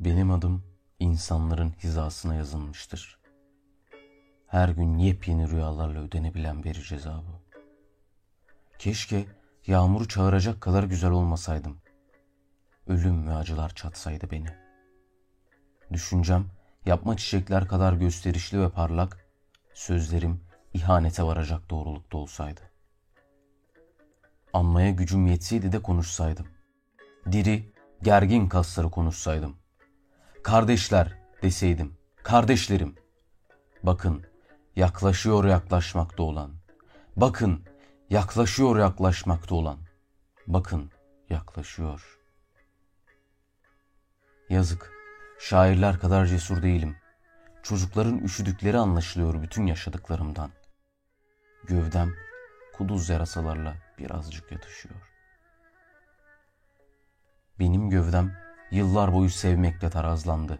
Benim adım insanların hizasına yazılmıştır. Her gün yepyeni rüyalarla ödenebilen bir ceza bu. Keşke yağmuru çağıracak kadar güzel olmasaydım. Ölüm ve acılar çatsaydı beni. Düşüncem yapma çiçekler kadar gösterişli ve parlak, sözlerim ihanete varacak doğrulukta olsaydı. Anmaya gücüm yetseydi de konuşsaydım. Diri, gergin kasları konuşsaydım. Kardeşler deseydim. Kardeşlerim. Bakın yaklaşıyor yaklaşmakta olan. Bakın yaklaşıyor yaklaşmakta olan. Bakın yaklaşıyor. Yazık. Şairler kadar cesur değilim. Çocukların üşüdükleri anlaşılıyor bütün yaşadıklarımdan. Gövdem kuduz yarasalarla birazcık yatışıyor. Benim gövdem yıllar boyu sevmekle tarazlandı.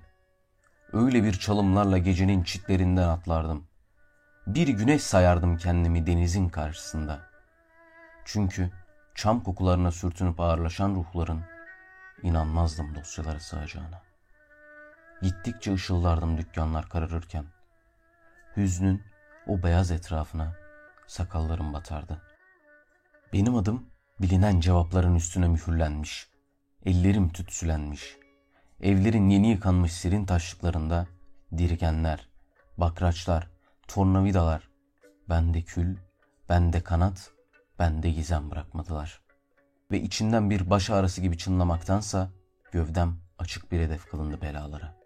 Öyle bir çalımlarla gecenin çitlerinden atlardım. Bir güneş sayardım kendimi denizin karşısında. Çünkü çam kokularına sürtünüp ağırlaşan ruhların inanmazdım dosyalara sığacağına. Gittikçe ışıldardım dükkanlar kararırken. Hüznün o beyaz etrafına sakallarım batardı. Benim adım bilinen cevapların üstüne mühürlenmiş. Ellerim tütsülenmiş. Evlerin yeni yıkanmış serin taşlıklarında dirgenler, bakraçlar, tornavidalar, bende kül, bende kanat, bende gizem bırakmadılar. Ve içinden bir baş ağrısı gibi çınlamaktansa gövdem açık bir hedef kılındı belalara.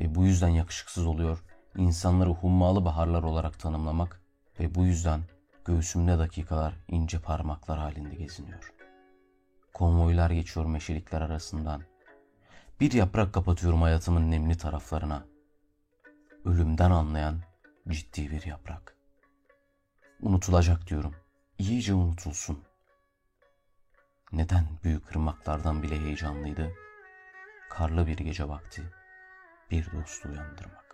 Ve bu yüzden yakışıksız oluyor insanları hummalı baharlar olarak tanımlamak ve bu yüzden göğsümde dakikalar ince parmaklar halinde geziniyor. Konvoylar geçiyor meşelikler arasından. Bir yaprak kapatıyorum hayatımın nemli taraflarına. Ölümden anlayan ciddi bir yaprak. Unutulacak diyorum. İyice unutulsun. Neden büyük ırmaklardan bile heyecanlıydı? Karlı bir gece vakti bir dostu uyandırmak.